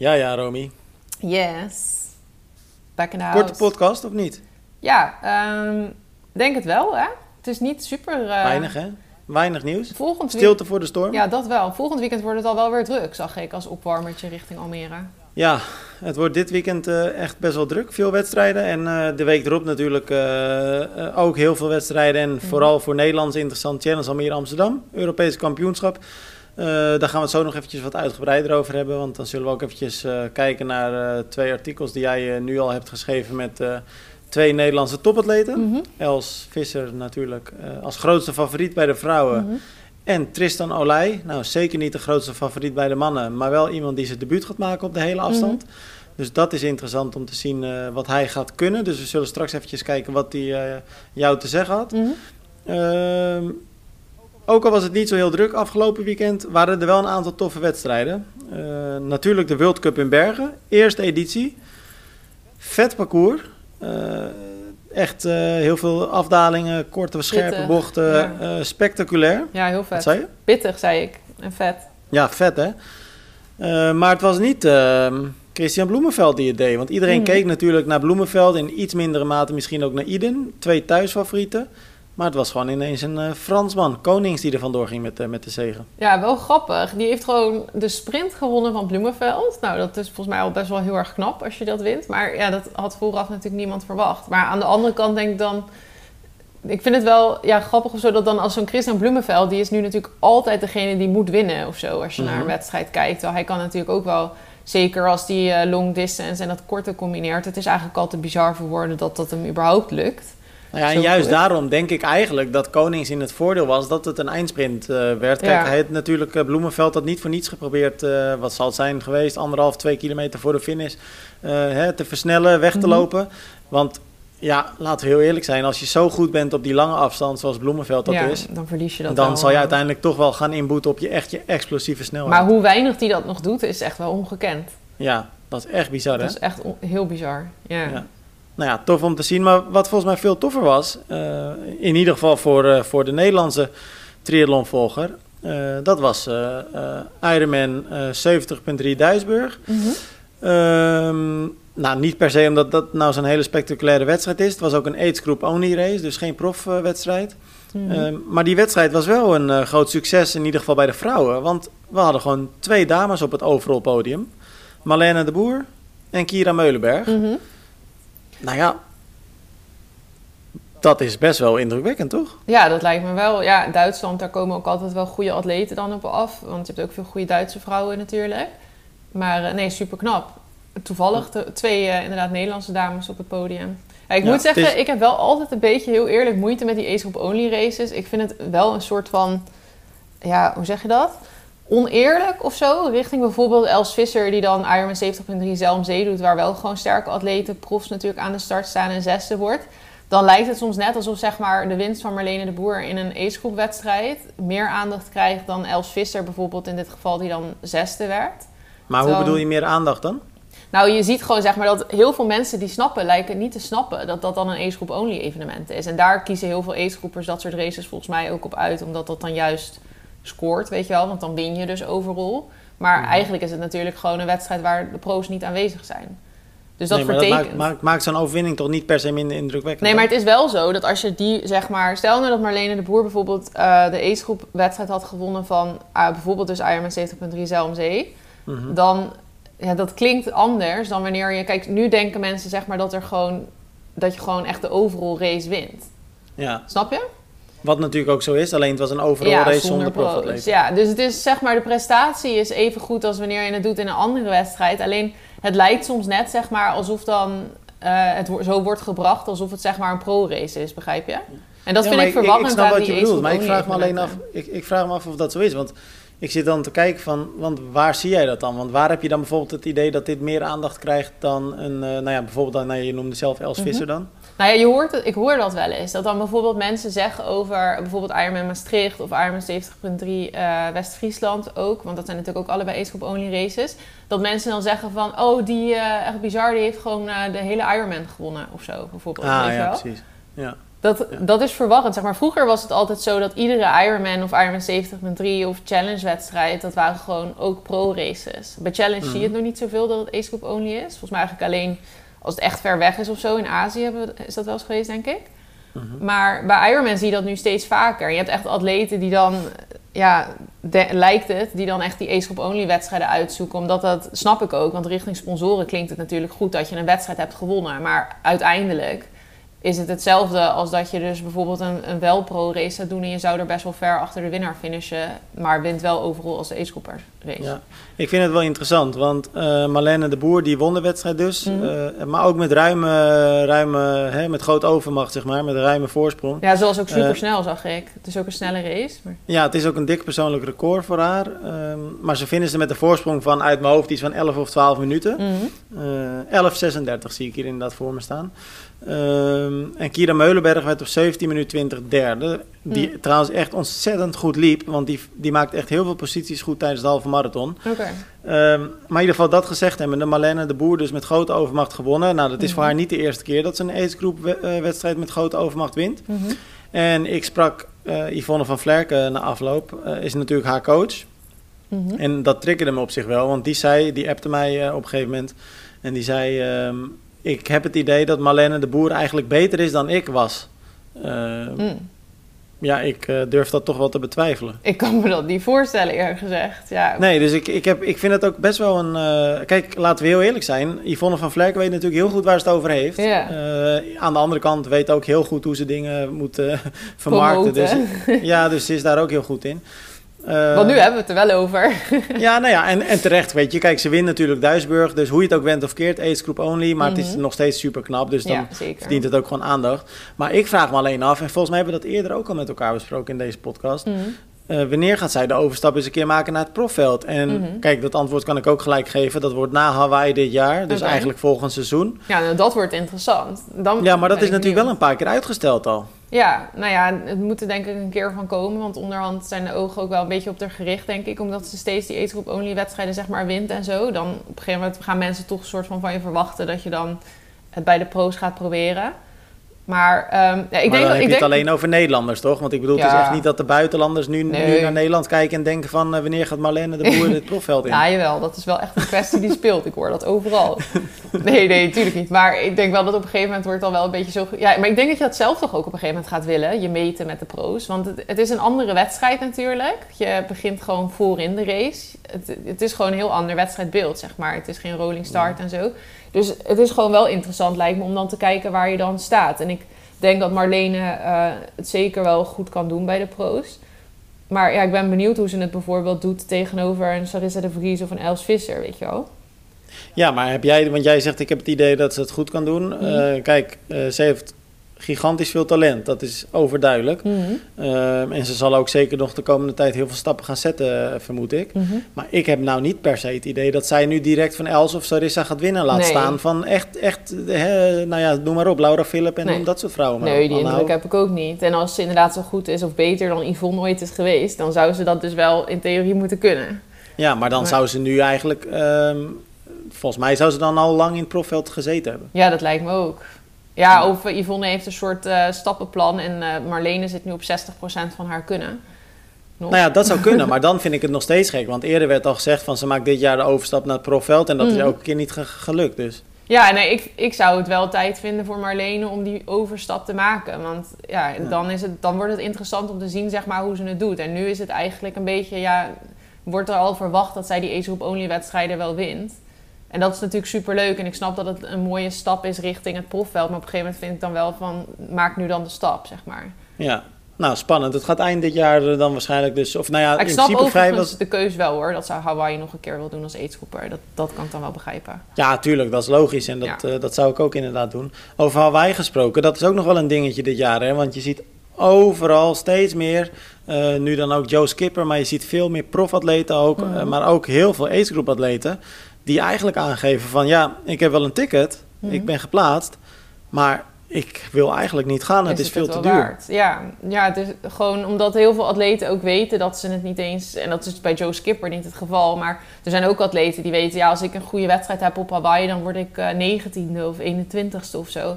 Ja, ja, Romy. Yes. Back in the house. Korte podcast of niet? Ja, ehm, denk het wel, hè? Het is niet super... eh, Weinig, hè? Weinig nieuws. Volgend week- Stilte voor de storm. Ja, dat wel. Volgend weekend wordt het al wel weer druk, zag ik, als opwarmertje richting Almere. Ja, het wordt dit weekend eh, echt best wel druk. Veel wedstrijden. En eh, de week erop natuurlijk ook heel veel wedstrijden. En vooral voor Nederlands interessant Challenge Almere Amsterdam. Europese kampioenschap. Eh, daar gaan we het zo nog eventjes wat uitgebreider over hebben. Want dan zullen we ook eventjes eh, kijken naar eh, twee artikels die jij nu al hebt geschreven met twee Nederlandse topatleten. Mhm. Els Visser natuurlijk als grootste favoriet bij de vrouwen. Mhm. En Tristan Olij, nou zeker niet de grootste favoriet bij de mannen, maar wel iemand die zijn debuut gaat maken op de hele afstand. Dus dat is interessant om te zien wat hij gaat kunnen. Dus we zullen straks eventjes kijken wat hij jou te zeggen had. Mhm. Ehm, ook al was het niet zo heel druk afgelopen weekend, waren er wel een aantal toffe wedstrijden. Eh, natuurlijk de World Cup in Bergen, eerste editie. Vet parcours. Eh, echt eh, heel veel afdalingen, korte, scherpe Pittig, bochten. ja. spectaculair. Ja, heel Wat vet. zei je? Pittig, zei ik. En vet. Ja, vet hè. Maar het was niet ehm, Christian Bloemenveld die het deed. Want iedereen Mhm. keek natuurlijk naar Bloemenveld. In iets mindere mate misschien ook naar Iden. Twee thuisfavorieten. Maar het was gewoon ineens een eh, Fransman, Konings, die er vandoor ging met, eh, met de zegen. Ja, wel grappig. Die heeft gewoon de sprint gewonnen van Bloemenveld. Nou, dat is volgens mij al best wel heel erg knap als je dat wint. Maar ja, dat had vooraf natuurlijk niemand verwacht. Maar aan de andere kant denk ik dan... Ik vind het wel ja, grappig of zo dat dan als zo'n Christian Bloemenveld... die is nu natuurlijk altijd degene die moet winnen of zo... als je naar Mhm. een wedstrijd kijkt. Terwijl hij kan natuurlijk ook wel... Zeker als die eh, long distance en dat korte combineert. Het is eigenlijk al te bizar voor woorden dat dat hem überhaupt lukt. Nou ja, en juist goed. daarom denk ik eigenlijk dat Konings in het voordeel was dat het een eindsprint eh, werd. Kijk, Ja. hij heeft natuurlijk eh, Bloemenveld dat niet voor niets geprobeerd. eh, wat zal het zijn geweest? Anderhalf, twee kilometer voor de finish. hè, te versnellen, weg te Mhm. lopen. Want ja, laten we heel eerlijk zijn. Als je zo goed bent op die lange afstand zoals Bloemenveld dat ja, is. dan verlies je dat Dan wel, zal je uiteindelijk toch wel gaan inboeten op je echt je explosieve snelheid. Maar hoe weinig die dat nog doet, is echt wel ongekend. Ja, dat is echt bizar hè? Dat is echt on- heel bizar. Ja. Ja. Nou ja, tof om te zien. Maar wat volgens mij veel toffer was, eh, in ieder geval voor, eh, voor de Nederlandse triathlonvolger, eh, dat was Ironman eh 70.3 Duisburg. Mhm. Ehm, nou, niet per se omdat dat nou zo'n hele spectaculaire wedstrijd is. Het was ook een age group only race, dus geen profwedstrijd. Ehm, maar die wedstrijd was wel een groot succes, in ieder geval bij de vrouwen. Want we hadden gewoon twee dames op het overall podium. Marlene de Boer en Kira Meulenberg. Mhm. Nou ja, dat is best wel indrukwekkend, toch? Ja, dat lijkt me wel. Ja, Duitsland, daar komen ook altijd wel goede atleten dan op af. Want je hebt ook veel goede Duitse vrouwen natuurlijk. Maar eh, nee, super knap. Toevallig twee eh, inderdaad Nederlandse dames op het podium. Ja, ik Ja, moet zeggen, is- ik heb wel altijd een beetje heel eerlijk moeite met die Ace Group Only races. Ik vind het wel een soort van, ja, hoe zeg je dat? Oneerlijk of zo. Richting bijvoorbeeld Els Visser, die dan Ironman 70.3 Zelmzee doet. Waar wel gewoon sterke atleten, profs natuurlijk aan de start staan en zesde wordt. Dan lijkt het soms net alsof zeg maar, de winst van Marlene de Boer in een ace wedstrijd meer aandacht krijgt dan Els Visser bijvoorbeeld in dit geval, die dan zesde werd. Maar hoe bedoel je meer aandacht dan? Nou, je ziet gewoon zeg maar dat heel veel mensen die snappen, lijken niet te snappen dat dat dan een ace only evenement is. En daar kiezen heel veel ace dat soort races volgens mij ook op uit, omdat dat dan juist scoort, weet je wel, want dan win je dus overal. Maar Mhm. eigenlijk is het natuurlijk gewoon een wedstrijd waar de pro's niet aanwezig zijn. Dus dat nee, maar vertekent. dat maakt, maakt, maakt zo'n overwinning toch niet per se minder indrukwekkend? Nee, maar het is wel zo dat als je die, zeg maar... Stel nou dat Marlene de Boer bijvoorbeeld eh, de ace-groep wedstrijd had gewonnen van... ah, bijvoorbeeld dus Ironman 70.3 Zelmzee. Mhm. Dan, ja, dat klinkt anders dan wanneer je... Kijk, nu denken mensen zeg maar dat er gewoon... Dat je gewoon echt de overall race wint. Ja, Snap je? Wat natuurlijk ook zo is. Alleen het was een overall race zonder profatleten. Ja, dus het is zeg maar de prestatie is even goed als wanneer je het doet in een andere wedstrijd. Alleen het lijkt soms net zeg maar alsof dan eh, het zo wordt gebracht alsof het zeg maar een pro-race is, begrijp je? En dat Ja, vind ik verwarrend Ik snap aan wat je bedoelt, maar ik vraag me alleen af, ik, ik vraag me af of dat zo is. Want ik zit dan te kijken van, want waar zie jij dat dan? Want waar heb je dan bijvoorbeeld het idee dat dit meer aandacht krijgt dan een, eh, nou ja, bijvoorbeeld dan, nou, je noemde zelf Els Mhm. Visser dan. Nou ja, je hoort het, ik hoor dat wel eens. Dat dan bijvoorbeeld mensen zeggen over bijvoorbeeld Ironman Maastricht of Ironman 70.3 eh West-Friesland ook. Want dat zijn natuurlijk ook allebei Ace Group Only races. Dat mensen dan zeggen van, oh die, eh, echt bizar, die heeft gewoon eh, de hele Ironman gewonnen of zo bijvoorbeeld. Ah weet ja, wel? precies. Ja. Dat, dat is verwarrend. Zeg maar, vroeger was het altijd zo dat iedere Ironman of Ironman 70.3 of Challenge wedstrijd, dat waren gewoon ook pro-races. Bij Challenge zie je het Mhm. nog niet zoveel dat het Ace Group only is. Volgens mij eigenlijk alleen als het echt ver weg is of zo. In Azië hebben we- is dat wel eens geweest, denk ik. Mhm. Maar bij Ironman zie je dat nu steeds vaker. Je hebt echt atleten die dan, ja, de- lijkt het, die dan echt die Ace only wedstrijden uitzoeken. Omdat dat, snap ik ook, want richting sponsoren klinkt het natuurlijk goed dat je een wedstrijd hebt gewonnen. Maar uiteindelijk is het hetzelfde als dat je dus bijvoorbeeld een, een wel-pro race zou doen en je zou er best wel ver achter de winnaar finishen, maar wint wel overal als de Ace race. Ja, ik vind het wel interessant, want Marlene de Boer die won de wedstrijd dus, Mhm. eh, maar ook met ruime, ruime hè, met groot overmacht zeg maar, met een ruime voorsprong. Ja, zoals ook Eh, super snel zag ik. Het is ook een snelle race. Maar... Ja, het is ook een dik persoonlijk record voor haar, ehm, maar ze vinden ze met een voorsprong van uit mijn hoofd iets van 11 of 12 minuten. Mhm. Eh 11.36 zie ik hier inderdaad voor me staan. Ehm, en Kira Meulenberg werd op 17 minuten 20 derde. Die Hmm. trouwens echt ontzettend goed liep. Want die, die maakt echt heel veel posities goed tijdens de halve marathon. Oké. Ehm, maar in ieder geval dat gezegd hebben. De Marlene de Boer dus met grote overmacht gewonnen. Nou, dat is voor Mhm. haar niet de eerste keer dat ze een ace groep we- eh, wedstrijd met grote overmacht wint. Mhm. En ik sprak eh, Yvonne van Vlerken na afloop. eh, is natuurlijk haar coach. Mhm. En dat triggerde me op zich wel, want die zei, die appte mij op een gegeven moment. En die zei, ehm, ik heb het idee dat Marlene de Boer eigenlijk beter is dan ik was. Ehm, Mm. Ja, ik eh, durf dat toch wel te betwijfelen. Ik kan me dat niet voorstellen, eerlijk gezegd. Ja. Nee, dus ik, ik, heb, ik vind het ook best wel een... eh, kijk, laten we heel eerlijk zijn. Yvonne van Vlerk weet natuurlijk heel goed waar ze het over heeft. Ja. Eh, aan de andere kant weet ook heel goed hoe ze dingen moet eh, vermarkten. Dus, ja, dus ze is daar ook heel goed in. Eh, Want nu hebben we het er wel over. Ja, nou ja, en, en terecht, weet je. Kijk, ze wint natuurlijk Duisburg, dus hoe je het ook went of keert, ace group only. Maar het is Mhm. nog steeds super knap, dus dan ja, verdient het ook gewoon aandacht. Maar ik vraag me alleen af, en volgens mij hebben we dat eerder ook al met elkaar besproken in deze podcast. Mhm. eh, wanneer gaat zij de overstap eens een keer maken naar het profveld? En Mhm. kijk, dat antwoord kan ik ook gelijk geven. Dat wordt na Hawaii dit jaar, dus eigenlijk volgend seizoen. Ja, nou, dat wordt interessant. Dan Ja, maar dat is natuurlijk wel een paar keer uitgesteld al. Ja, nou ja, het moet er denk ik een keer van komen. Want onderhand zijn de ogen ook wel een beetje op haar gericht, denk ik. Omdat ze steeds die age group only wedstrijden zeg maar wint en zo. Dan op een gegeven moment gaan mensen toch een soort van van je verwachten... dat je dan het bij de pro's gaat proberen. Maar ehm, ja, ik maar denk dan dat... heb Ik je denk, het alleen over Nederlanders, toch? Want ik bedoel, het is echt niet dat de buitenlanders nu, nu naar Nederland kijken en denken van... eh, wanneer gaat Marlene de Boer het profveld in? Ja, jawel, dat is wel echt een kwestie die speelt. Ik hoor dat overal. Nee, nee, natuurlijk niet. Maar ik denk wel dat op een gegeven moment wordt al wel een beetje zo... Ja, maar ik denk dat je dat zelf toch ook op een gegeven moment gaat willen. Je meten met de pro's. Want het, het is een andere wedstrijd natuurlijk. Je begint gewoon voor in de race. Het, het is gewoon een heel ander wedstrijdbeeld, zeg maar. Het is geen rolling start en zo. Dus het is gewoon wel interessant, lijkt me, om dan te kijken waar je dan staat. En ik denk dat Marlene eh, het zeker wel goed kan doen bij de pro's. Maar ja, ik ben benieuwd hoe ze het bijvoorbeeld doet tegenover een Sarissa de Vries of een Els Visser, weet je wel. Ja, maar heb jij, want jij zegt ik heb het idee dat ze het goed kan doen. Mhm. Eh, kijk, eh, ze heeft gigantisch veel talent, dat is overduidelijk. Mhm. Ehm, en ze zal ook zeker nog de komende tijd heel veel stappen gaan zetten, eh, vermoed ik. Mhm. Maar ik heb nou niet per se het idee dat zij nu direct van Els of Sarissa gaat winnen. Laat Nee. staan van echt, echt hè, nou ja, noem maar op, Laura Philip en Nee. dat soort vrouwen. maar Nee, die indruk ook. heb ik ook niet. En als ze inderdaad zo goed is of beter dan Yvonne ooit is geweest, dan zou ze dat dus wel in theorie moeten kunnen. Ja, maar dan Maar- zou ze nu eigenlijk, ehm, volgens mij zou ze dan al lang in het profveld gezeten hebben. Ja, dat lijkt me ook. Ja, of eh, Yvonne heeft een soort eh, stappenplan en eh, Marlene zit nu op 60% van haar kunnen. Nog. Nou ja, dat zou kunnen, maar dan vind ik het nog steeds gek. Want eerder werd al gezegd van ze maakt dit jaar de overstap naar het profveld. En dat is Mhm. elke keer niet ge- gelukt. Dus Ja, nee, ik, ik zou het wel tijd vinden voor Marlene om die overstap te maken. Want ja, Ja. Dan, is het, dan wordt het interessant om te zien zeg maar, hoe ze het doet. En nu is het eigenlijk een beetje, ja, wordt er al verwacht dat zij die Ace Group Only wedstrijden wel wint. En dat is natuurlijk super leuk. En ik snap dat het een mooie stap is richting het profveld. Maar op een gegeven moment vind ik dan wel van, maak nu dan de stap, zeg maar. ja, nou spannend. Het gaat eind dit jaar dan waarschijnlijk dus. Of nou ja, Maar ik in snap principe de keus wel hoor. Dat zou Hawaii nog een keer wil doen als aidsgroeper. Dat, dat kan ik dan wel begrijpen. Ja, tuurlijk, dat is logisch. En dat, Ja. eh, dat zou ik ook inderdaad doen. Over Hawaii gesproken, dat is ook nog wel een dingetje dit jaar. Hè? Want je ziet overal steeds meer. eh, nu dan ook Joe Skipper, maar je ziet veel meer profatleten ook. Mhm. eh, maar ook heel veel group atleten. Die eigenlijk aangeven van ja, ik heb wel een ticket. Mhm. Ik ben geplaatst. Maar ik wil eigenlijk niet gaan. Het is, het veel te duur. waard? Ja, ja, het is gewoon omdat heel veel atleten ook weten dat ze het niet eens... En dat is bij Joe Skipper niet het geval. Maar er zijn ook atleten die weten... Ja, als ik een goede wedstrijd heb op Hawaii... dan word ik eh 19e of 21ste of zo.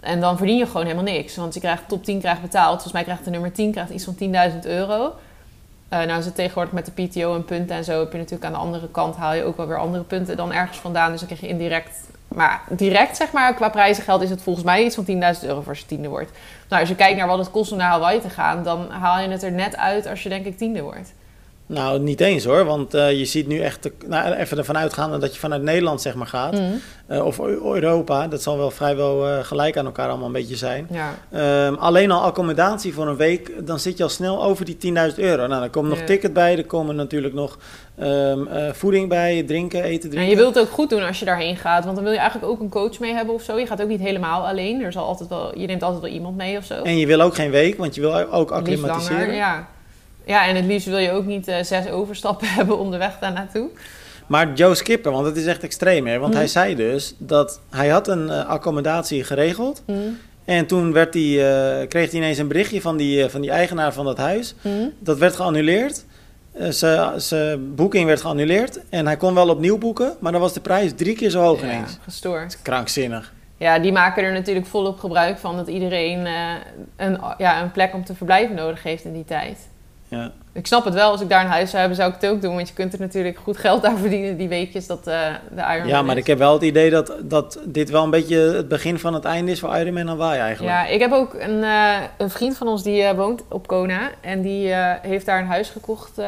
En dan verdien je gewoon helemaal niks. Want je krijgt top 10 krijgt betaald. Volgens mij krijgt de nummer 10 krijgt iets van 10.000 euro. Uh, nou is tegenwoordig met de PTO en punten en zo... heb je natuurlijk aan de andere kant... haal je ook wel weer andere punten dan ergens vandaan. Dus dan krijg je indirect... Maar direct, zeg maar, qua prijzengeld is het volgens mij iets van 10.000 euro voor je tiende wordt. Nou, als je kijkt naar wat het kost om naar Hawaii te gaan... dan haal je het er net uit als je denk ik tiende wordt. Nou, niet eens hoor, want uh, je ziet nu echt, nou, even ervan uitgaande dat je vanuit Nederland zeg maar gaat, mm. uh, of Europa, dat zal wel vrijwel uh, gelijk aan elkaar allemaal een beetje zijn. Ja. Um, alleen al accommodatie voor een week, dan zit je al snel over die 10.000 euro. Nou, dan komt nog ja. ticket bij, er komen natuurlijk nog um, voeding bij, drinken, eten, drinken. En je wilt het ook goed doen als je daarheen gaat, want dan wil je eigenlijk ook een coach mee hebben of zo. Je gaat ook niet helemaal alleen, er zal altijd wel, je neemt altijd wel iemand mee of zo. En je wil ook geen week, want je wil ook acclimatiseren. Langer, ja. Ja, en het liefst wil je ook niet uh, zes overstappen hebben onderweg daar naartoe. Maar Joe Skipper, want het is echt extreem hè. Want hij mhm. zei dus dat hij had een uh, accommodatie geregeld. Mm. En toen werd hij, uh, kreeg hij ineens een berichtje van die, van die eigenaar van dat huis. Mm. Dat werd geannuleerd. Zijn boeking werd geannuleerd. En hij kon wel opnieuw boeken. Maar dan was de prijs drie keer zo hoog ja, ineens. gestoord. Krankzinnig. Ja, die maken er natuurlijk volop gebruik van dat iedereen een, ja, een plek om te verblijven nodig heeft in die tijd. Ja. Ik snap het wel, als ik daar een huis zou hebben, zou ik het ook doen. Want je kunt er natuurlijk goed geld aan verdienen, die weekjes dat uh, de Ironman Ja, maar is. ik heb wel het idee dat, dat dit wel een beetje het begin van het einde is voor Ironman Hawaii eigenlijk. Ja, ik heb ook een, uh, een vriend van ons die uh, woont op Kona. En die heeft daar een huis gekocht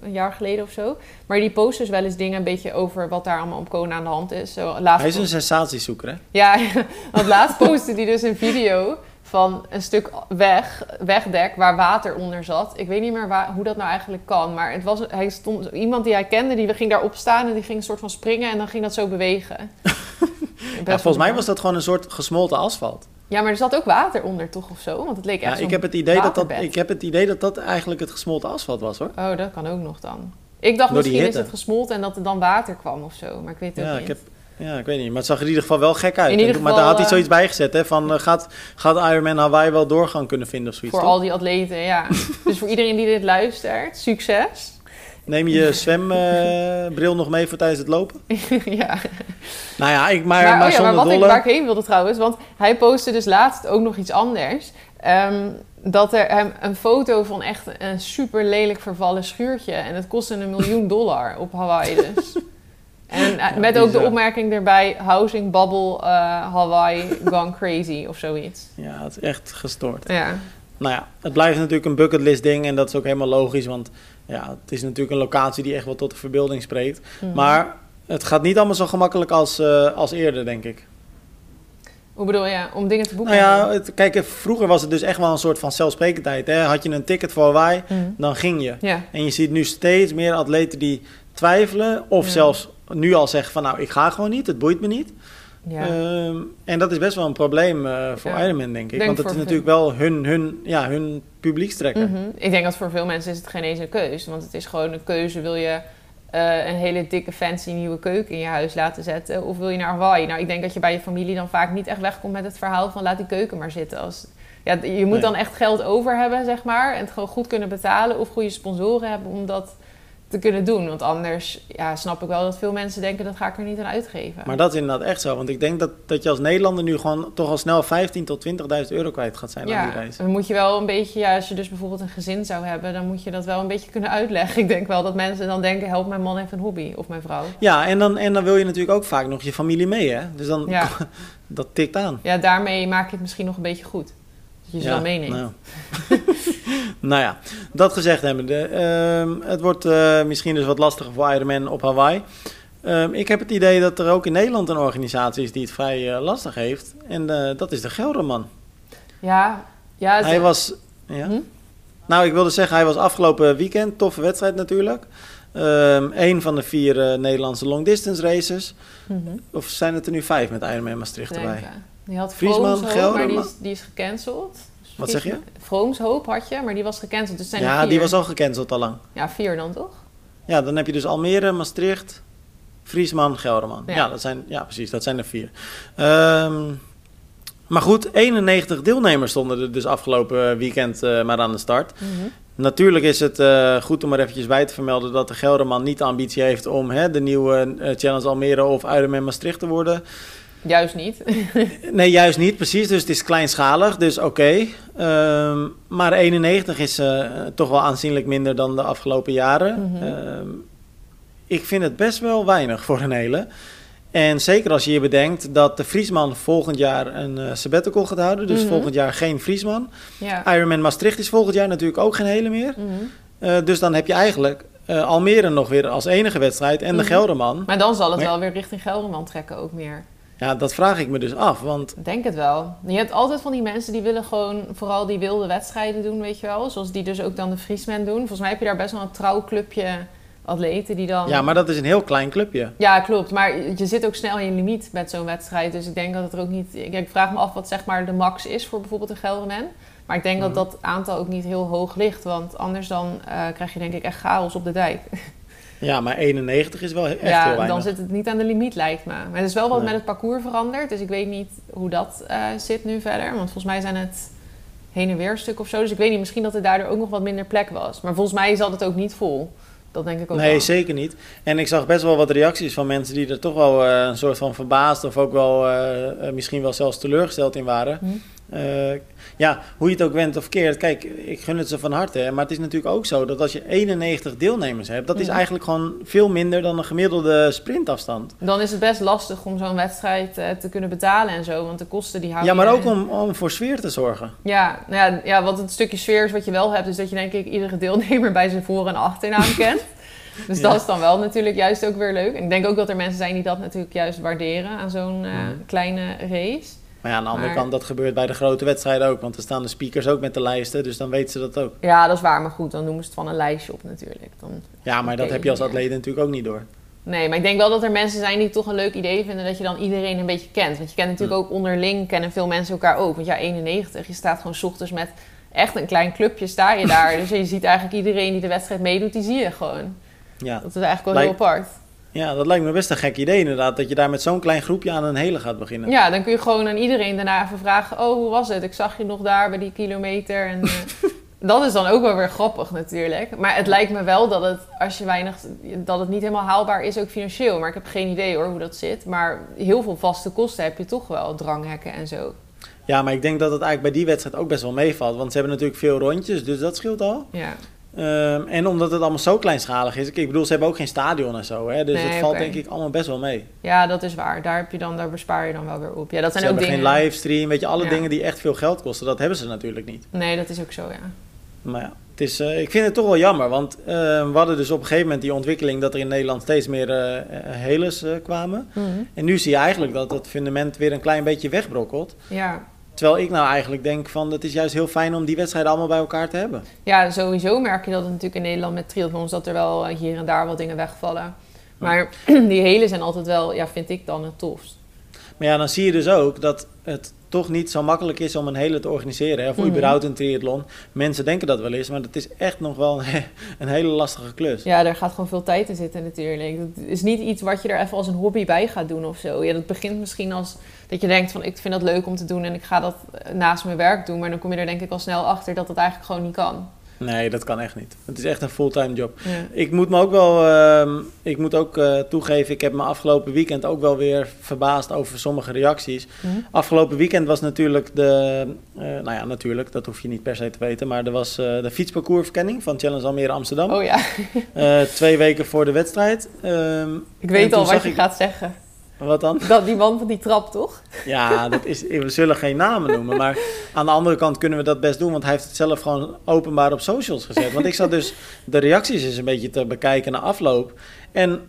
een jaar geleden of zo. Maar die post dus wel eens dingen een beetje over wat daar allemaal op Kona aan de hand is. Zo, Hij is een sensatiezoeker, hè? Ja, want laatst postte hij dus een video van een stuk weg, wegdek waar water onder zat. Ik weet niet meer waar, hoe dat nou eigenlijk kan. Maar het was, hij stond, iemand die hij kende, die ging daarop staan en die ging een soort van springen en dan ging dat zo bewegen. ja, volgens mij was dat gewoon een soort gesmolten asfalt. Ja, maar er zat ook water onder, toch of zo? Want het leek echt ja, ik heb het idee dat dat Ik heb het idee dat dat eigenlijk het gesmolten asfalt was, hoor. Oh, dat kan ook nog dan. Ik dacht misschien is het gesmolten en dat er dan water kwam of zo. Maar ik weet het ja, ook niet. Ik heb, ja, ik weet niet. Maar het zag er in ieder geval wel gek uit. In ieder geval, maar daar had hij uh, zoiets bijgezet, hè? Van, uh, gaat, gaat Ironman Hawaii wel doorgang kunnen vinden of zoiets, Voor al die atleten, ja. dus voor iedereen die dit luistert, succes. Neem je zwembril nog mee voor tijdens het lopen? ja. Nou ja, ik, maar, maar, maar, oh ja, maar wat dolle... ik, waar ik heen wilde trouwens, want hij postte dus laatst ook nog iets anders. Um, dat er een foto van echt een super lelijk vervallen schuurtje. En het kostte een miljoen dollar op Hawaii dus. En ja, met ook de opmerking erbij: Housing Bubble uh, Hawaii Gone Crazy of zoiets. Ja, het is echt gestoord. Ja. Nou ja, het blijft natuurlijk een bucketlist ding en dat is ook helemaal logisch, want ja, het is natuurlijk een locatie die echt wel tot de verbeelding spreekt. Mm. Maar het gaat niet allemaal zo gemakkelijk als, uh, als eerder, denk ik. Hoe bedoel je? Om dingen te boeken? Nou ja, het, kijk, vroeger was het dus echt wel een soort van zelfsprekendheid. Hè? Had je een ticket voor Hawaii, mm. dan ging je. Ja. En je ziet nu steeds meer atleten die twijfelen of ja. zelfs nu al zeggen van nou, ik ga gewoon niet, het boeit me niet. Ja. Um, en dat is best wel een probleem uh, voor ja. Ironman, denk ik. Denk Want het is natuurlijk wel hun, hun, ja, hun publiekstrekker. Mm -hmm. Ik denk dat voor veel mensen is het geen eens een keuze. Want het is gewoon een keuze, wil je uh, een hele dikke fancy nieuwe keuken in je huis laten zetten? Of wil je naar Hawaii? Nou, ik denk dat je bij je familie dan vaak niet echt wegkomt met het verhaal van laat die keuken maar zitten. Als, ja, je moet nee. dan echt geld over hebben, zeg maar. En het gewoon goed kunnen betalen of goede sponsoren hebben om dat te kunnen doen. Want anders ja, snap ik wel dat veel mensen denken... dat ga ik er niet aan uitgeven. Maar dat is inderdaad echt zo. Want ik denk dat, dat je als Nederlander nu gewoon toch al snel 15 tot 20.000 euro kwijt gaat zijn ja, aan die reis. dan moet je wel een beetje... Ja, als je dus bijvoorbeeld een gezin zou hebben... dan moet je dat wel een beetje kunnen uitleggen. Ik denk wel dat mensen dan denken... help mijn man heeft een hobby of mijn vrouw. Ja, en dan, en dan wil je natuurlijk ook vaak nog je familie mee, hè? Dus dan... Ja. dat tikt aan. Ja, daarmee maak je het misschien nog een beetje goed. Je ze ja, dan meeneemt. Nou. nou ja, dat gezegd hebbende. Uh, het wordt uh, misschien dus wat lastiger voor Ironman op Hawaii. Uh, ik heb het idee dat er ook in Nederland een organisatie is die het vrij uh, lastig heeft. En eh, dat is de Gelderman. Ja, ja. Hij was... Ja? Hm? Nou, ik wilde zeggen, hij was afgelopen weekend. Toffe wedstrijd natuurlijk. Um, een van de vier Nederlandse long distance races. Mm -hmm. Of zijn het er nu vijf met Ironman Maastricht erbij? Die had Gelderman. maar die is, die is gecanceld. Wat zeg je? Vroomshoop had je, maar die was gecanceld. Dus zijn ja, die was al gecanceld al lang. Ja, vier dan toch? Ja, dan heb je dus Almere, Maastricht, Friesman, Gelderman. Ja, ja dat zijn, ja precies, dat zijn er vier. Um, maar goed, 91 deelnemers stonden er dus afgelopen weekend uh, maar aan de start. Mm -hmm. Natuurlijk is het uh, goed om er eventjes bij te vermelden dat de Gelderman niet de ambitie heeft om hè, de nieuwe uh, Challenge Almere of Ironman Maastricht te worden. Juist niet. Nee, juist niet, precies. Dus het is kleinschalig, dus oké. Ehm, maar 91 is eh, toch wel aanzienlijk minder dan de afgelopen jaren. Mhm. Ehm, ik vind het best wel weinig voor een hele. En zeker als je je bedenkt dat de Friesman volgend jaar een eh, sabbatical gaat houden. Dus Mhm. volgend jaar geen Friesman. ja. Ironman Maastricht is volgend jaar natuurlijk ook geen hele meer. Mhm. Eh, dus dan heb je eigenlijk Almere nog weer als enige wedstrijd en de. Gelderman. Maar dan zal het Maar- wel weer richting Gelderman trekken ook meer. Ja, dat vraag ik me dus af. Want Ik denk het wel. Je hebt altijd van die mensen die willen gewoon vooral die wilde wedstrijden doen, weet je wel. Zoals die dus ook dan de Friesman doen. Volgens mij heb je daar best wel een trouw clubje atleten die dan... ja, maar dat is een heel klein clubje. Ja, klopt. Maar je zit ook snel in je limiet met zo'n wedstrijd. Dus ik denk dat het er ook niet... Ik, vraag me af wat zeg maar de max is voor bijvoorbeeld een Gelderman. Maar ik denk Mhm. dat dat aantal ook niet heel hoog ligt. Want anders dan eh, krijg je denk ik echt chaos op de dijk. Ja, maar 91 is wel echt heel ja, weinig. dan zit het niet aan de limiet lijkt me. Maar er is wel wat Nee. met het parcours veranderd. Dus ik weet niet hoe dat eh, zit nu verder. Want volgens mij zijn het heen en weer stuk of zo. Dus ik weet niet, misschien dat er daardoor ook nog wat minder plek was. Maar volgens mij zat het ook niet vol. Dat denk ik ook Nee, wel. zeker niet. En ik zag best wel wat reacties van mensen die er toch wel eh, een soort van verbaasd of ook wel eh, misschien wel zelfs teleurgesteld in waren. Hm. Eh, ja, hoe je het ook went of keert. Kijk, ik gun het ze van harte. Maar het is natuurlijk ook zo dat als je 91 deelnemers hebt, dat is eigenlijk gewoon veel minder dan een gemiddelde sprintafstand. Dan is het best lastig om zo'n wedstrijd eh, te kunnen betalen en zo. Want de kosten die houden Ja, maar ook om, om voor sfeer te zorgen. Ja, nou ja, ja, wat het stukje sfeer is wat je wel hebt... is dat je denk ik iedere deelnemer bij zijn voor- en achternaam kent. Dus Ja. dat is dan wel natuurlijk juist ook weer leuk. En ik denk ook dat er mensen zijn die dat natuurlijk juist waarderen... aan zo'n eh, kleine race. Maar ja, aan de andere Maar- kant, dat gebeurt bij de grote wedstrijden ook. Want er staan de speakers ook met de lijsten, dus dan weten ze dat ook. Ja, dat is waar. Maar goed, dan noemen ze het van een lijstje op natuurlijk. Dan... Ja, maar dat heb je als ja. atleet natuurlijk ook niet door. Nee, maar ik denk wel dat er mensen zijn die toch een leuk idee vinden... dat je dan iedereen een beetje kent. Want je kent natuurlijk ook onderling, kennen veel mensen elkaar ook. Want ja, 91, je staat gewoon 's ochtends met echt een klein clubje sta je daar. dus je ziet eigenlijk iedereen die de wedstrijd meedoet, die zie je gewoon. Ja, Dat is eigenlijk wel heel apart. Ja, dat lijkt me best een gek idee inderdaad. Dat je daar met zo'n klein groepje aan een hele gaat beginnen. Ja, dan kun je gewoon aan iedereen daarna even vragen... oh, hoe was het? Ik zag je nog daar bij die kilometer. En, eh, dat is dan ook wel weer grappig natuurlijk. Maar het lijkt me wel dat het, als je weinig, dat het niet helemaal haalbaar is, ook financieel. Maar ik heb geen idee hoor hoe dat zit. Maar heel veel vaste kosten heb je toch wel, dranghekken en zo. Ja, maar ik denk dat het eigenlijk bij die wedstrijd ook best wel meevalt. Want ze hebben natuurlijk veel rondjes, dus dat scheelt al. Ja, Ehm, en omdat het allemaal zo kleinschalig is. Ik bedoel, ze hebben ook geen stadion en zo. Hè, dus Nee, het valt denk ik allemaal best wel mee. ja dat is waar. Daar, heb je dan, daar bespaar je dan wel weer op. Ja, dat Ze zijn ook hebben dingen... geen livestream. Weet je, alle Ja. dingen die echt veel geld kosten, dat hebben ze natuurlijk niet. Nee, dat is ook zo, ja. Maar ja, het is, eh, ik vind het toch wel jammer. Want eh, we hadden dus op een gegeven moment die ontwikkeling dat er in Nederland steeds meer heles eh, kwamen. Mhm. En nu zie je eigenlijk dat het fundament weer een klein beetje wegbrokkelt. Ja. Terwijl ik nou eigenlijk denk van het is juist heel fijn om die wedstrijden allemaal bij elkaar te hebben. Ja, sowieso merk je dat natuurlijk in Nederland met triathlons... dat er wel eh, hier en daar wat dingen wegvallen. Maar die hele zijn altijd wel, ja, vind ik dan het tofst. Maar ja, dan zie je dus ook dat het toch niet zo makkelijk is om een hele te organiseren. Hè, of Mhm. überhaupt een triathlon. Mensen denken dat wel eens, maar dat is echt nog wel een, een hele lastige klus. Ja, daar gaat gewoon veel tijd in zitten natuurlijk. Het is niet iets wat je er even als een hobby bij gaat doen of zo. Ja, dat begint misschien als dat je denkt van ik vind dat leuk om te doen en ik ga dat naast mijn werk doen. Maar dan kom je er denk ik al snel achter dat het eigenlijk gewoon niet kan. Nee, dat kan echt niet. Het is echt een fulltime job. Ja. Ik moet me ook wel, ehm, ik moet ook eh, toegeven, ik heb me afgelopen weekend ook wel weer verbaasd over sommige reacties. Mhm. Afgelopen weekend was natuurlijk de, eh, nou ja, natuurlijk, dat hoef je niet per se te weten, maar er was eh, de fietsparcoursverkenning van Challenge Almere Amsterdam. Oh ja, twee weken voor de wedstrijd. Ehm, ik weet al wat je ik- gaat zeggen. Wat dan? Dat, die man van die trap, toch? Ja, dat is, we zullen geen namen noemen, maar aan de andere kant kunnen we dat best doen, want hij heeft het zelf gewoon openbaar op socials gezet. Want ik zat dus de reacties eens een beetje te bekijken na afloop. En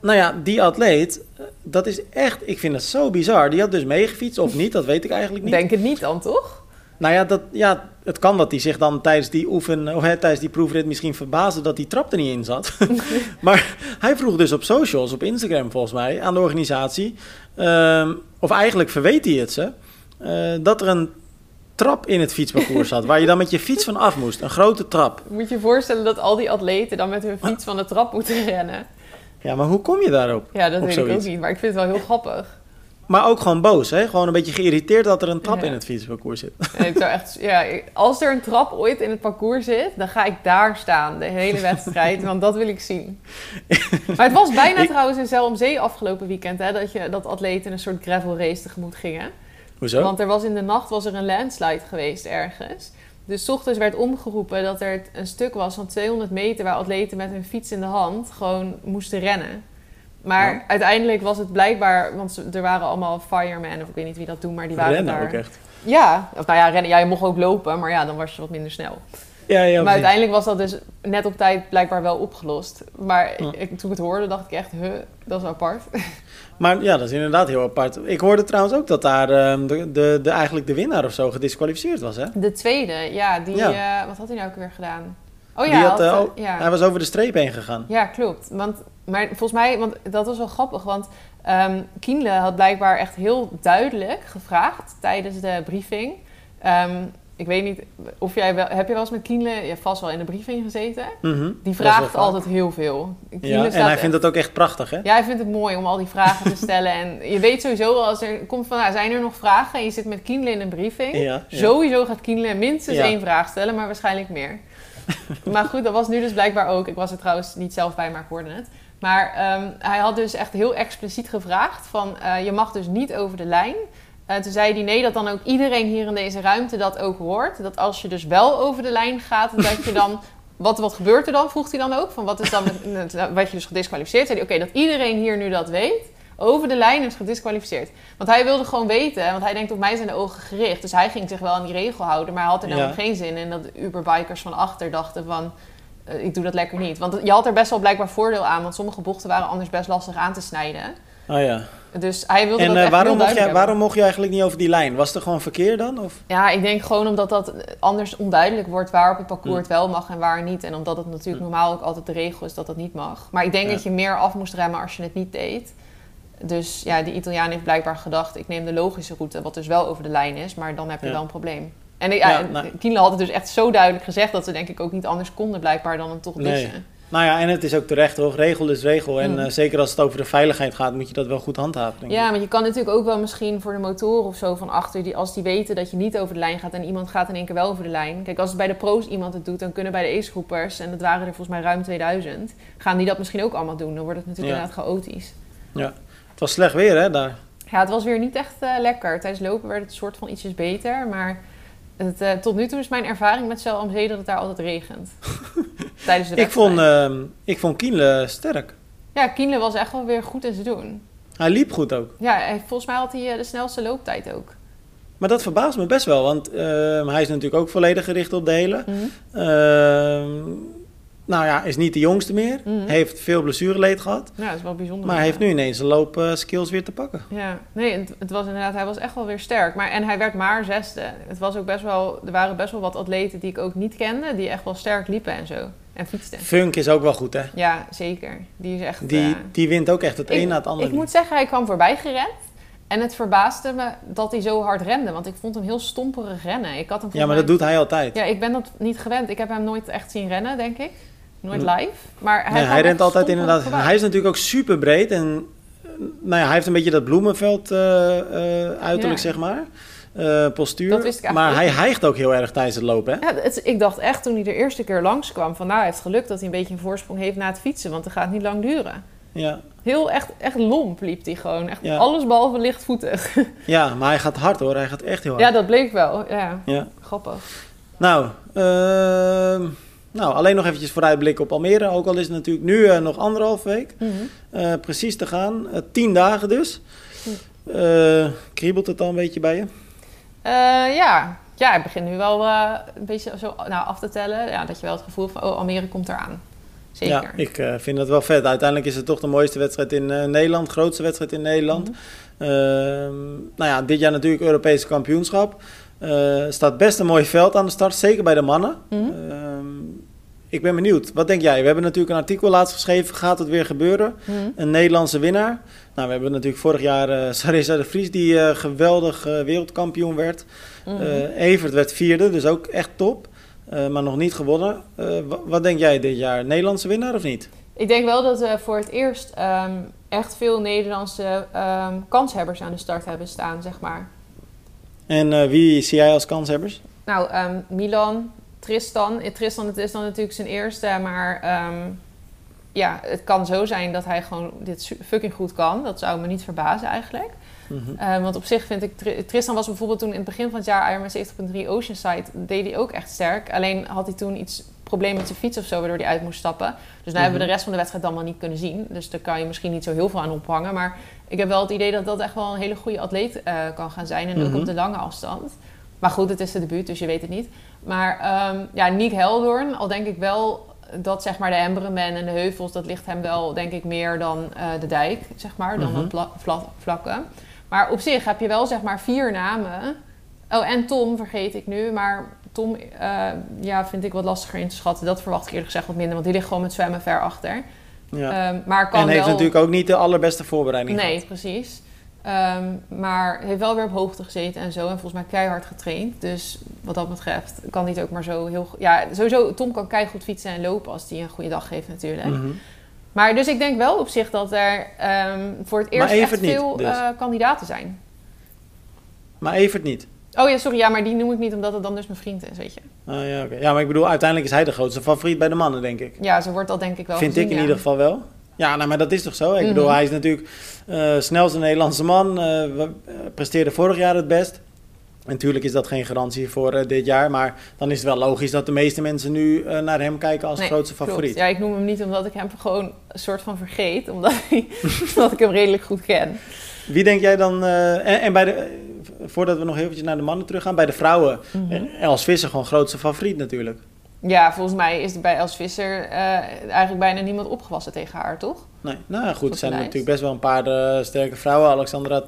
nou ja, die atleet, dat is echt, ik vind het zo bizar. Die had dus meegefietst of niet, dat weet ik eigenlijk niet. Denk het niet dan, toch? Nou ja, dat, ja, het kan dat hij zich dan tijdens die oefen, of hè, tijdens die proefrit misschien verbaasde dat die trap er niet in zat. maar hij vroeg dus op socials, op Instagram volgens mij, aan de organisatie, ehm, of eigenlijk verweet hij het ze, eh, dat er een trap in het fietsparcours zat, waar je dan met je fiets van af moest. Een grote trap. Moet je je voorstellen dat al die atleten dan met hun fiets van de trap moeten rennen. Ja, maar hoe kom je daarop? Ja, dat weet ik ook niet, maar ik vind het wel heel grappig. Maar ook gewoon boos, hè? Gewoon een beetje geïrriteerd dat er een trap Ja. in het fietsparcours zit. Ik zou echt, ja, als er een trap ooit in het parcours zit, dan ga ik daar staan de hele wedstrijd, want dat wil ik zien. Maar het was bijna Ik- trouwens in Zell om Zee afgelopen weekend, hè, dat, je, dat atleten een soort gravel race tegemoet gingen. Hoezo? Want er was in de nacht was er een landslide geweest ergens. Dus 's ochtends werd omgeroepen dat er een stuk was van 200 meter waar atleten met hun fiets in de hand gewoon moesten rennen. Maar Ja. uiteindelijk was het blijkbaar, want er waren allemaal firemen, of ik weet niet wie dat doen, maar die waren Rennen daar. ook echt. Ja, of nou ja, rennen. Ja, je mocht ook lopen, maar ja, dan was je wat minder snel. Ja, ja, maar uiteindelijk was dat dus net op tijd blijkbaar wel opgelost. Maar Ja. ik, toen ik het hoorde, dacht ik echt, huh, dat is apart. Maar ja, dat is inderdaad heel apart. Ik hoorde trouwens ook dat daar ehm, de, de, de, eigenlijk de winnaar of zo gedisqualificeerd was, hè? De tweede, ja, die, eh, wat had hij nou ook weer gedaan? Oh ja, Die had, had, eh, ja. Hij was over de streep heen gegaan. Ja, klopt. Want, maar volgens mij, want dat was wel grappig, want ehm Kienle had blijkbaar echt heel duidelijk gevraagd tijdens de briefing. Ehm, ik weet niet of jij wel, heb je wel eens met Kienle, je vast wel in de briefing gezeten. Mhm. Die vraagt altijd heel veel. Kienle Ja, en hij echt- vindt het ook echt prachtig, hè? Ja, hij vindt het mooi om al die vragen te stellen. En je weet sowieso als er komt van, nou, zijn er nog vragen? En je zit met Kienle in een briefing. Ja, ja. Sowieso gaat Kienle minstens Ja. één vraag stellen, maar waarschijnlijk meer. maar goed, dat was nu dus blijkbaar ook. Ik was er trouwens niet zelf bij, maar ik hoorde het. Maar ehm, hij had dus echt heel expliciet gevraagd van, eh, je mag dus niet over de lijn. En toen zei hij, nee, dat dan ook iedereen hier in deze ruimte dat ook hoort. Dat als je dus wel over de lijn gaat, dat je dan... Wat, wat gebeurt er dan? Vroeg hij dan ook. Van wat is dan met, wat je dus gedisqualificeerd? Zei hij, oké, dat iedereen hier nu dat weet. Over de lijn is gedisqualificeerd. Want hij wilde gewoon weten, want hij denkt op mij zijn de ogen gericht. Dus hij ging zich wel aan die regel houden, maar hij had er dan Ja. geen zin in dat Uberbikers van achter dachten van... eh, ik doe dat lekker niet. Want je had er best wel blijkbaar voordeel aan, want sommige bochten waren anders best lastig aan te snijden. Oh ja. Dus hij wilde En dat eh, echt waarom, mocht jij, waarom mocht je eigenlijk niet over die lijn? Was er gewoon verkeer dan? Of? Ja, ik denk gewoon omdat dat anders onduidelijk wordt waar op het parcours Hm. het wel mag en waar niet. En omdat het natuurlijk normaal ook altijd de regel is dat dat niet mag. Maar ik denk Ja. dat je meer af moest remmen als je het niet deed. Dus ja, die Italiaan heeft blijkbaar gedacht, ik neem de logische route, wat dus wel over de lijn is, maar dan heb je Ja. wel een probleem. En ja, Ja, nou- Kienle had het dus echt zo duidelijk gezegd dat ze denk ik ook niet anders konden blijkbaar dan hem toch Nee. Nou ja, en het is ook terecht hoor. Regel is regel. En Mm. eh, zeker als het over de veiligheid gaat, moet je dat wel goed handhaven. Denk ik. Ja, maar je kan natuurlijk ook wel misschien voor de motoren of zo van achter, die, als die weten dat je niet over de lijn gaat en iemand gaat in één keer wel over de lijn. Kijk, als het bij de pro's iemand het doet, dan kunnen bij de ace-groepers, en dat waren er volgens mij ruim 2000, gaan die dat misschien ook allemaal doen. Dan wordt het natuurlijk Ja. inderdaad chaotisch. Het was slecht weer hè, daar. Ja, het was weer niet echt eh, lekker. Tijdens lopen werd het een soort van ietsjes beter, maar het, eh, tot nu toe is mijn ervaring met Cel am Zee dat het daar altijd regent. Tijdens de Ik vond, ehm ik vond Kienle sterk. Ja, Kienle was echt wel weer goed in zijn doen. Hij liep goed ook. Ja, hij- volgens mij had hij eh, de snelste looptijd ook. Maar dat verbaast me best wel, want ehm, hij is natuurlijk ook volledig gericht op de hele. Mhm. Ehm, nou ja, is niet de jongste meer. Mhm. Heeft veel blessureleed gehad. Ja, dat is wel bijzonder. Maar hij ja. heeft nu ineens zijn loopskills weer te pakken. Ja, nee, het, het was inderdaad, hij was echt wel weer sterk. Maar, en hij werd maar zesde. Het was ook best wel, er waren best wel wat atleten die ik ook niet kende, die echt wel sterk liepen en zo. En fietsten. Funk is ook wel goed, hè? Ja, zeker. Die is echt... Die, eh, die wint ook echt het ik- een na het andere. Ik moet zeggen, hij kwam voorbij gerend. En het verbaasde me dat hij zo hard rende. Want ik vond hem heel stomperig rennen. Ik had hem ja, maar dat doet hij altijd. Ja, ik ben dat niet gewend. Ik heb hem nooit echt zien rennen, denk ik. Nooit live. Maar hij, Nee, kwam hij rent altijd inderdaad. Hij is natuurlijk ook super breed. En nou ja, hij heeft een beetje dat bloemenveld eh, eh, uiterlijk, Ja. zeg maar. Eh, postuur. Dat wist ik maar hij hijgt ook heel erg tijdens het lopen, hè? Ja, het, ik dacht echt toen hij de eerste keer langskwam... van nou, hij heeft geluk dat hij een beetje een voorsprong heeft na het fietsen... want het gaat niet lang duren. Ja. Heel echt, echt lomp liep hij gewoon. Echt Ja. alles behalve lichtvoetig. ja, maar hij gaat hard hoor. Hij gaat echt heel hard. ja, dat bleek wel. Ja, Ja. grappig. Nou, ehm, nou, alleen nog eventjes vooruitblikken op Almere. Ook al is het natuurlijk nu eh, nog anderhalf week. Mhm. eh, precies te gaan. Eh, tien dagen dus. Kriebelt het al een beetje bij je? Ja. ja, ik begin nu wel een beetje zo nou, af te tellen. Ja, dat je wel het gevoel van, oh, Almere komt eraan. Zeker. Ja, ik vind het wel vet. Uiteindelijk is het toch de mooiste wedstrijd in Nederland. Grootste wedstrijd in Nederland. Mhm. Ehm, nou ja, dit jaar natuurlijk Europese kampioenschap. Eh staat best een mooi veld aan de start. Zeker bij de mannen. Ehm, ik ben benieuwd. Wat denk jij? We hebben natuurlijk een artikel laatst geschreven. Gaat het weer gebeuren? Mhm. Een Nederlandse winnaar. Nou, we hebben natuurlijk vorig jaar eh Sarissa de Vries... die eh, geweldig wereldkampioen werd. Mhm. Eh, Evert werd vierde, dus ook echt top. Maar nog niet gewonnen. Wa- wat denk jij dit jaar? Nederlandse winnaar of niet? Ik denk wel dat we voor het eerst ehm, echt veel Nederlandse ehm, kanshebbers aan de start hebben staan, zeg maar. En wie zie jij als kanshebbers? Nou, ehm, Milan, Tristan. Tristan het is dan natuurlijk zijn eerste, maar ehm, ja, het kan zo zijn dat hij gewoon dit fucking goed kan. Dat zou me niet verbazen eigenlijk. Mhm. Eh, want op zich vind ik... Tri- Tristan was bijvoorbeeld toen in het begin van het jaar Ironman 70.3 Oceanside... deed hij ook echt sterk. Alleen had hij toen iets probleem met zijn fiets of zo... waardoor hij uit moest stappen. Dus nou hebben we Mhm. de rest van de wedstrijd dan wel niet kunnen zien. Dus daar kan je misschien niet zo heel veel aan ophangen. Maar ik heb wel het idee dat dat echt wel een hele goede atleet eh, kan gaan zijn. En ook Mhm. op de lange afstand. Maar goed, het is de debuut, dus je weet het niet. Maar ehm, ja, Nick Heldoorn, al denk ik wel dat zeg maar de Embrenen en de heuvels... dat ligt hem wel denk ik meer dan eh, de dijk, zeg maar. Dan Mhm. de vla- vlakken. Maar op zich heb je wel zeg maar vier namen. Oh, en Tom vergeet ik nu. Maar Tom eh, ja, vind ik wat lastiger in te schatten. Dat verwacht ik eerlijk gezegd wat minder. Want die ligt gewoon met zwemmen ver achter. Ja. Ehm, maar kan en heeft wel... natuurlijk ook niet de allerbeste voorbereiding Nee, gehad. precies. Ehm, maar heeft wel weer op hoogte gezeten en zo. En volgens mij keihard getraind. Dus wat dat betreft kan hij het ook maar zo heel... Ja, sowieso, Tom kan keihard fietsen en lopen als hij een goede dag heeft natuurlijk. Mhm. Maar dus ik denk wel op zich dat er ehm, voor het eerst echt niet, veel dus. eh, kandidaten zijn. Maar Evert niet. Oh ja, sorry. Ja, maar die noem ik niet omdat het dan dus mijn vriend is, weet je. Ah, ja, oké. ja, maar ik bedoel, uiteindelijk is hij de grootste favoriet bij de mannen, denk ik. Ja, zo wordt dat denk ik wel Vind gezien, ik in ja. ieder geval wel. Ja, nou, maar dat is toch zo? Ik Mhm. bedoel, hij is natuurlijk eh snelste Nederlandse man. we- eh, presteerde vorig jaar het best. En natuurlijk is dat geen garantie voor dit jaar. Maar dan is het wel logisch dat de meeste mensen nu naar hem kijken als Nee, grootste klopt. favoriet. Ja, ik noem hem niet omdat ik hem gewoon een soort van vergeet. Omdat, hij, omdat ik hem redelijk goed ken. Wie denk jij dan... en, en bij de, voordat we nog eventjes naar de mannen terug gaan. Bij de vrouwen, Mhm. eh, Els Visser gewoon grootste favoriet natuurlijk. Ja, volgens mij is er bij Els Visser eh, eigenlijk bijna niemand opgewassen tegen haar, toch? Nee, nou goed. Er zijn natuurlijk best wel een paar eh, sterke vrouwen. Alexandra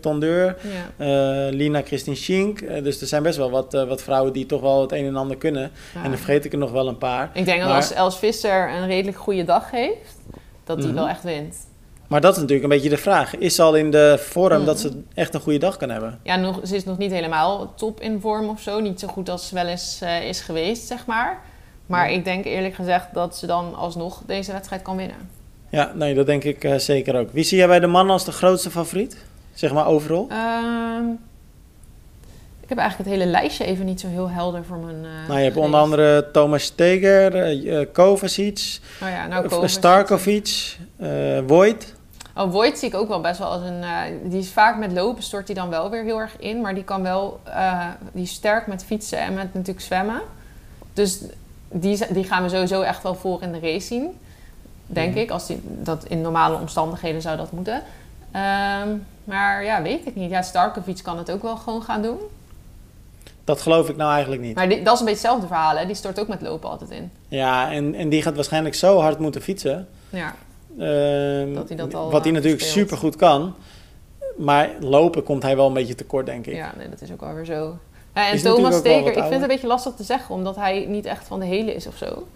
Tondeur, Ja. eh, Lina Christine Schink. Dus er zijn best wel wat, wat vrouwen die toch wel het een en ander kunnen. Ja. En dan vergeet ik er nog wel een paar. Ik denk dat als Els Visser een redelijk goede dag heeft, dat hij Mhm. wel echt wint. Maar dat is natuurlijk een beetje de vraag. Is ze al in de vorm Mhm. dat ze echt een goede dag kan hebben? Ja, nog, ze is nog niet helemaal top in vorm of zo. Niet zo goed als ze wel eens eh, is geweest, zeg maar. Maar Ja. ik denk eerlijk gezegd dat ze dan alsnog deze wedstrijd kan winnen. Ja, nee, dat denk ik eh, zeker ook. Wie zie jij bij de mannen als de grootste favoriet? Zeg maar overal. Ehm, ik heb eigenlijk het hele lijstje even niet zo heel helder voor mijn. eh, nou, je hebt geweest. onder andere Thomas Steger, Kovacic, Oh ja, nou. Starkovic, Voigt. Oh, Voigt zie ik ook wel best wel als een. eh, die is vaak met lopen, stort hij dan wel weer heel erg in. Maar die kan wel. eh, die is sterk met fietsen en met natuurlijk zwemmen. Dus die, die gaan we sowieso echt wel voor in de race zien. Denk Mhm. ik. Als die, dat in normale omstandigheden zou dat moeten. Ehm, maar ja, weet ik niet. Ja, Starkovic kan het ook wel gewoon gaan doen. Dat geloof ik nou eigenlijk niet. Maar die- dat is een beetje hetzelfde verhaal. Hè? Die stort ook met lopen altijd in. Ja, en, en die gaat waarschijnlijk zo hard moeten fietsen. Ja, Dat hij dat al, wat hij natuurlijk super goed kan. Maar lopen komt hij wel een beetje tekort, denk ik. ja nee, dat is ook alweer zo. Ja, en Is Thomas wat ik vind het een beetje lastig te zeggen, omdat hij niet echt van de hele is of zo.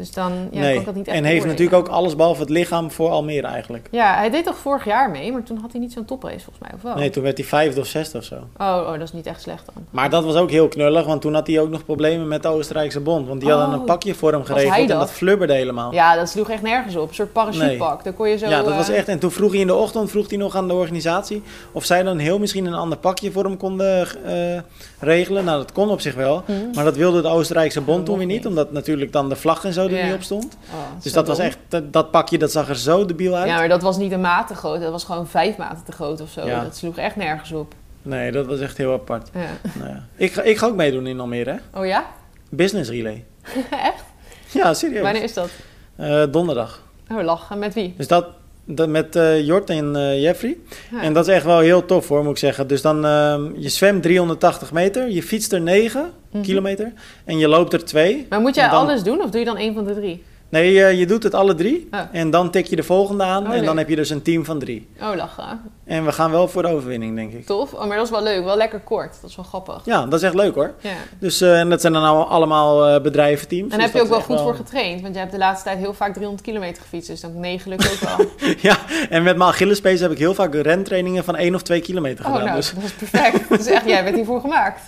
Dus dan ja, nee. kan ik dat niet echt en heeft natuurlijk ook alles behalve het lichaam voor Almere eigenlijk. Ja, hij deed toch vorig jaar mee, maar toen had hij niet zo'n toprace volgens mij, of wel? Nee, toen werd hij vijfde of zesde of zo. Oh, oh, dat is niet echt slecht dan. Maar dat was ook heel knullig, want toen had hij ook nog problemen met de Oostenrijkse bond. Want die hadden Oh, een pakje voor hem geregeld en dat? flubberde helemaal. Ja, dat sloeg echt nergens op. Een soort parachutepak. Kon je zo... Ja, dat was eh, echt. En toen vroeg hij in de ochtend vroeg hij nog aan de organisatie of zij dan heel misschien een ander pakje voor hem konden eh, regelen. Nou, dat kon op zich wel. hm. Maar dat wilde de Oostenrijkse bond toen weer niet. omdat natuurlijk dan de vlag en zo er Ja. niet op stond. Oh, Dus dat was echt, dat, dat pakje dat zag er zo debiel uit. Ja, maar dat was niet een maat te groot. Dat was gewoon vijf maten te groot of zo. Ja. Dat sloeg echt nergens op. Nee, dat was echt heel apart. Ja. Nou ja. ik, ga, ik ga ook meedoen in Almere? Oh ja? Business relay. echt? Ja, serieus. Wanneer is dat? Eh, donderdag. Oh, lachen. Met wie? Dus dat, dat met eh, Jort en eh, Jeffrey. Ja. En dat is echt wel heel tof hoor, moet ik zeggen. Dus dan, ehm, je zwemt 380 meter, je fietst er 9 Mhm. kilometer en je loopt er 2. Maar moet jij dan- alles doen of doe je dan één van de drie? Nee, eh, je doet het alle drie. Oh. En dan tik je de volgende aan Oh, en dan heb je dus een team van drie. Oh, lachen. En we gaan wel voor de overwinning, denk ik. Tof. Oh, maar dat is wel leuk. Wel lekker kort. Dat is wel grappig. Ja, dat is echt leuk hoor. Ja. Dus eh, en dat zijn dan al- allemaal eh, bedrijventeams. En dus heb je ook wel goed voor getraind. Want je hebt de laatste tijd heel vaak 300 kilometer gefietst. Dus dan 9 lukt ook wel. ja, en met mijn Achillespees heb ik heel vaak rentrainingen van 1 of 2 kilometer Oh, gedaan. nou, dus. dat is perfect. Dus echt, jij bent hiervoor gemaakt.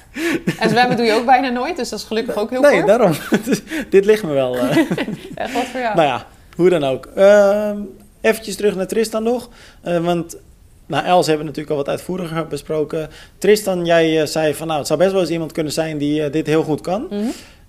En zwemmen doe je ook bijna nooit. Dus dat is gelukkig ook heel Nee, kort. daarom. Dus Dit ligt me wel. eh. Echt wat voor jou. nou ja, hoe dan ook. Ehm, eventjes terug naar Tristan nog. Eh, want nou, Els hebben we natuurlijk al wat uitvoeriger besproken. Tristan, jij eh, zei van nou, het zou best wel eens iemand kunnen zijn die eh, dit heel goed kan. Mhm.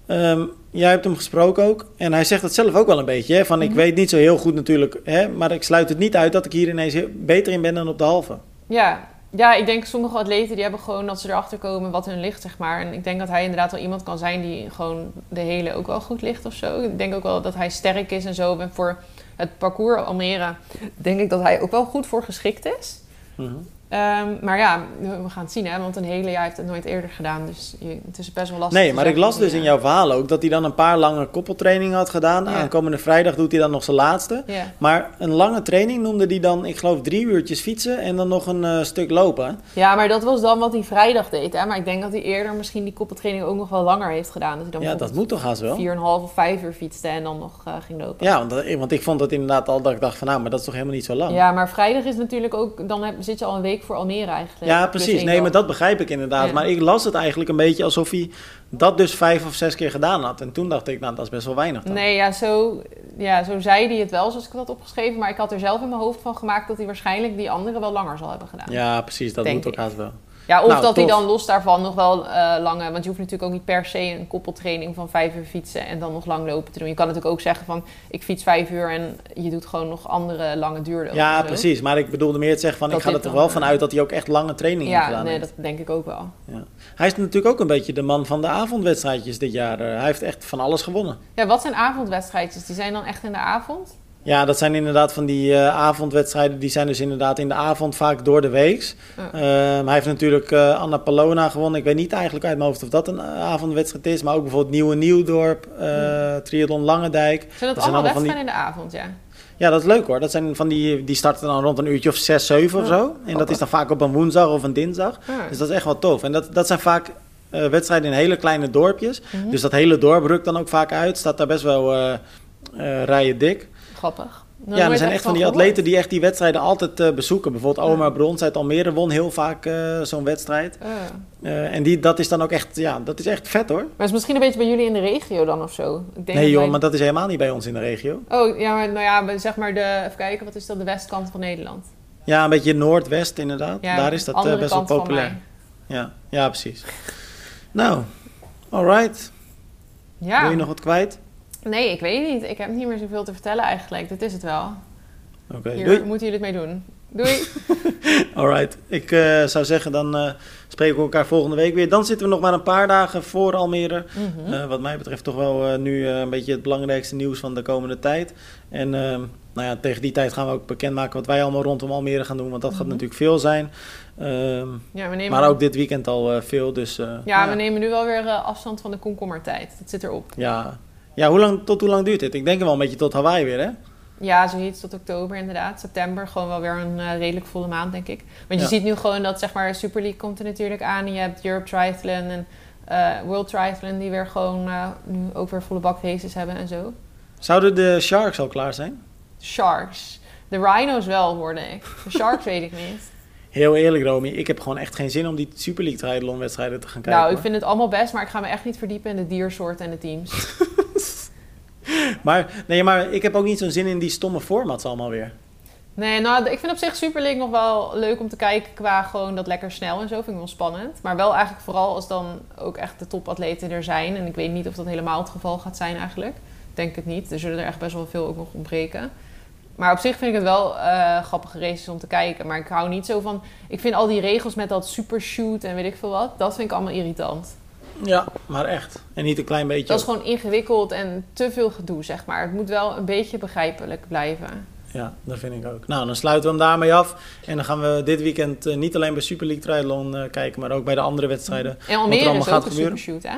Ehm, jij hebt hem gesproken ook. En hij zegt het zelf ook wel een beetje. Hè? Van ik Mhm. weet niet zo heel goed natuurlijk. Hè? Maar ik sluit het niet uit dat ik hier ineens beter in ben dan op de halve. Ja. Ja, ik denk sommige atleten die hebben gewoon dat ze erachter komen wat hun ligt, zeg maar. En ik denk dat hij inderdaad wel iemand kan zijn die gewoon de hele ook wel goed ligt of zo. Ik denk ook wel dat hij sterk is en zo. En voor het parcours Almere denk ik dat hij ook wel goed voor geschikt is. Mhm. Ehm, maar ja, we gaan het zien, hè? Want een hele jaar heeft het nooit eerder gedaan. Dus je, het is best wel lastig. Nee, maar ik las dus in jouw verhaal ook dat hij dan een paar lange koppeltrainingen had gedaan. Ja. Aankomende vrijdag doet hij dan nog zijn laatste. Ja. Maar een lange training noemde hij dan, ik geloof, drie uurtjes fietsen en dan nog een eh, stuk lopen. ja, maar dat was dan wat hij vrijdag deed. Hè? Maar ik denk dat hij eerder misschien die koppeltraining ook nog wel langer heeft gedaan. Dat hij dan Ja, dat moet toch haast wel? 4,5 of 5 uur fietste en dan nog eh, ging lopen. Ja, want, dat- want ik vond dat inderdaad al dat ik dacht van nou, maar dat is toch helemaal niet zo lang. Ja, maar vrijdag is natuurlijk ook... Dan heb, zit je al een week voor Almere eigenlijk. Ja, Plus precies. Nee, maar dat begrijp ik inderdaad. Ja. Maar ik las het eigenlijk een beetje alsof hij dat dus vijf of zes keer gedaan had. En toen dacht ik, nou, dat is best wel weinig dan. Nee, ja zo, ja, zo zei hij het wel, zoals ik had opgeschreven. Maar ik had er zelf in mijn hoofd van gemaakt dat hij waarschijnlijk die andere wel langer zal hebben gedaan. Ja, precies. Dat Denk moet ook haast wel. Ja, of Nou, dat hij dan los daarvan nog wel eh, lange... Want je hoeft natuurlijk ook niet per se een koppeltraining van vijf uur fietsen... en dan nog lang lopen te doen. Je kan natuurlijk ook zeggen van, ik fiets vijf uur... en je doet gewoon nog andere lange duurlopen. Ja, precies. Maar ik bedoelde meer te zeggen van, Dat ik ga er toch wel eh, van uit dat hij ook echt lange trainingen Ja, gedaan nee, heeft. dat denk ik ook wel. Hij is natuurlijk ook een beetje de man van de avondwedstrijdjes dit jaar. Eh, hij heeft echt van alles gewonnen. Ja, wat zijn avondwedstrijdjes? Die zijn dan echt in de avond? Ja, dat zijn inderdaad van die eh, avondwedstrijden. Die zijn dus inderdaad in de avond vaak door de weeks. Ehm, hij heeft natuurlijk eh Anna Palona gewonnen. Ik weet niet eigenlijk uit mijn hoofd of dat een eh, avondwedstrijd is. Maar ook bijvoorbeeld Nieuwe Nieuwdorp, eh Triathlon Langendijk. Zijn dat, zijn allemaal van die- wedstrijden in de avond, ja? Ja, dat is leuk hoor. Dat zijn van die, die starten dan rond een uurtje of zes, zeven of Ja, zo. En dat is dan vaak op een woensdag of een dinsdag. Dus dat is echt wel tof. En dat, dat zijn vaak wedstrijden in hele kleine dorpjes. Mhm. Dus dat hele dorp rukt dan ook vaak uit. Staat daar best wel rijen dik. Grappig. Ja, er zijn echt van die gehoord. atleten die echt die wedstrijden altijd eh, bezoeken. Bijvoorbeeld Ja. Omar Brons uit Almere won heel vaak eh, zo'n wedstrijd. Eh, en die, dat is dan ook echt, ja, dat is echt vet hoor. Maar het is misschien een beetje bij jullie in de regio dan of zo? Ik denk Nee joh, wij- maar dat is helemaal niet bij ons in de regio. Oh, ja, maar nou ja, zeg maar de... Even kijken, wat is dat? De westkant van Nederland. Ja, een beetje noordwest inderdaad. Ja, Daar is dat best wel populair. Ja, ja, precies. nou, alright. Ja. Wil je nog wat kwijt? Nee, ik weet niet. Ik heb niet meer zoveel te vertellen eigenlijk. Dit is het wel. Oké, Hier doei. moeten jullie het mee doen. Doei. Alright. Ik eh, zou zeggen, dan eh, spreken we elkaar volgende week weer. Dan zitten we nog maar een paar dagen voor Almere. Mhm. Eh, wat mij betreft toch wel eh, nu eh, een beetje het belangrijkste nieuws van de komende tijd. En ehm, nou ja, tegen die tijd gaan we ook bekendmaken wat wij allemaal rondom Almere gaan doen. Want dat gaat Mhm. natuurlijk veel zijn. Ehm, ja, we nemen, maar ook dit weekend al veel. Dus, eh, ja, nou we nemen nu wel weer afstand van de komkommertijd. Dat zit erop. ja. Ja hoe lang, tot hoe lang duurt dit? Ik denk wel een beetje tot Hawaii weer, hè? Ja, zoiets tot oktober inderdaad. September gewoon wel weer een eh, redelijk volle maand, denk ik. Want je Ja. ziet nu gewoon dat zeg maar Super League komt er natuurlijk aan. En je hebt Europe Triathlon en eh, World Triathlon die weer gewoon eh, nu ook weer volle bak races hebben en zo. Zouden de Sharks al klaar zijn? Sharks. De Rhinos wel, hoorde ik. De Sharks weet ik niet. Heel eerlijk, Romy. Ik heb gewoon echt geen zin om die Super League triathlon wedstrijden te gaan kijken. nou, ik hoor. vind het allemaal best, maar ik ga me echt niet verdiepen in de diersoorten en de teams. Maar, nee, maar ik heb ook niet zo'n zin in die stomme formats allemaal weer. Nee, nou, ik vind op zich Super League nog wel leuk om te kijken qua gewoon dat lekker snel en zo. Vind ik wel spannend. Maar wel eigenlijk vooral als dan ook echt de topatleten er zijn. En ik weet niet of dat helemaal het geval gaat zijn eigenlijk. Denk het niet. Er zullen er echt best wel veel ook nog ontbreken. Maar op zich vind ik het wel eh, grappige races om te kijken. Maar ik hou niet zo van... Ik vind al die regels met dat supershoot en weet ik veel wat... Dat vind ik allemaal irritant. Ja, maar echt. En niet een klein beetje. Dat is gewoon ingewikkeld en te veel gedoe, zeg maar. Het moet wel een beetje begrijpelijk blijven. Ja, dat vind ik ook. Nou, dan sluiten we hem daarmee af. En dan gaan we dit weekend eh, niet alleen bij Super League Triathlon eh, kijken, maar ook bij de andere wedstrijden. En Almere allemaal is gaat ook een gebeuren? supershoot, hè?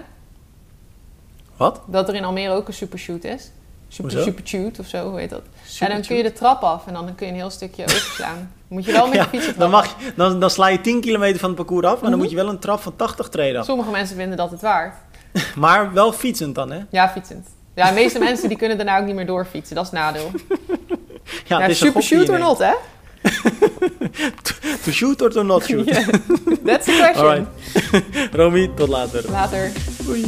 Wat? Dat er in Almere ook een supershoot is. Super, supershoot of zo, hoe heet dat? Super en dan kun je de trap af en dan kun je een heel stukje overslaan. Moet je wel met Ja, je fiets dan, mag je, dan, dan sla je 10 kilometer van het parcours af, maar dan Mhm. moet je wel een trap van 80 treden af. Sommige mensen vinden dat het waard. Maar wel fietsend dan, hè? Ja, fietsend. Ja, de meeste mensen die kunnen daarna ook niet meer doorfietsen. Dat is het nadeel. Ja, is super shoot or not, hè? To shoot or to not shoot? Yeah. That's the question. Alright. Romy, tot later. Later. Doei.